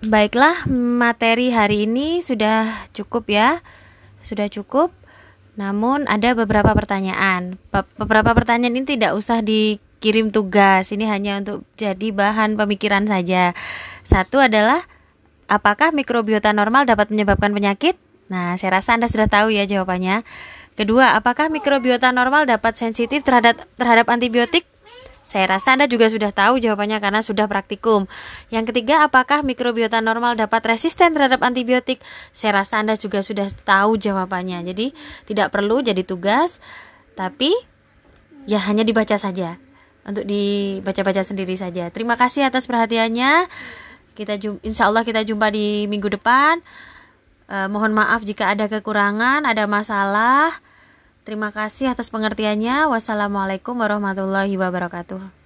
Baiklah, materi hari ini sudah cukup ya. Sudah cukup. Namun ada beberapa pertanyaan. Beberapa pertanyaan ini tidak usah dikirim tugas. Ini hanya untuk jadi bahan pemikiran saja. Satu adalah apakah mikrobiota normal dapat menyebabkan penyakit? Nah, saya rasa Anda sudah tahu ya jawabannya. Kedua, apakah mikrobiota normal dapat sensitif terhadap terhadap antibiotik? Saya rasa Anda juga sudah tahu jawabannya karena sudah praktikum. Yang ketiga, apakah mikrobiota normal dapat resisten terhadap antibiotik? Saya rasa Anda juga sudah tahu jawabannya. Jadi, tidak perlu jadi tugas, tapi ya hanya dibaca saja. Untuk dibaca-baca sendiri saja. Terima kasih atas perhatiannya. Kita insya Allah kita jumpa di minggu depan. Eh, mohon maaf jika ada kekurangan, ada masalah. Terima kasih atas pengertiannya. Wassalamualaikum warahmatullahi wabarakatuh.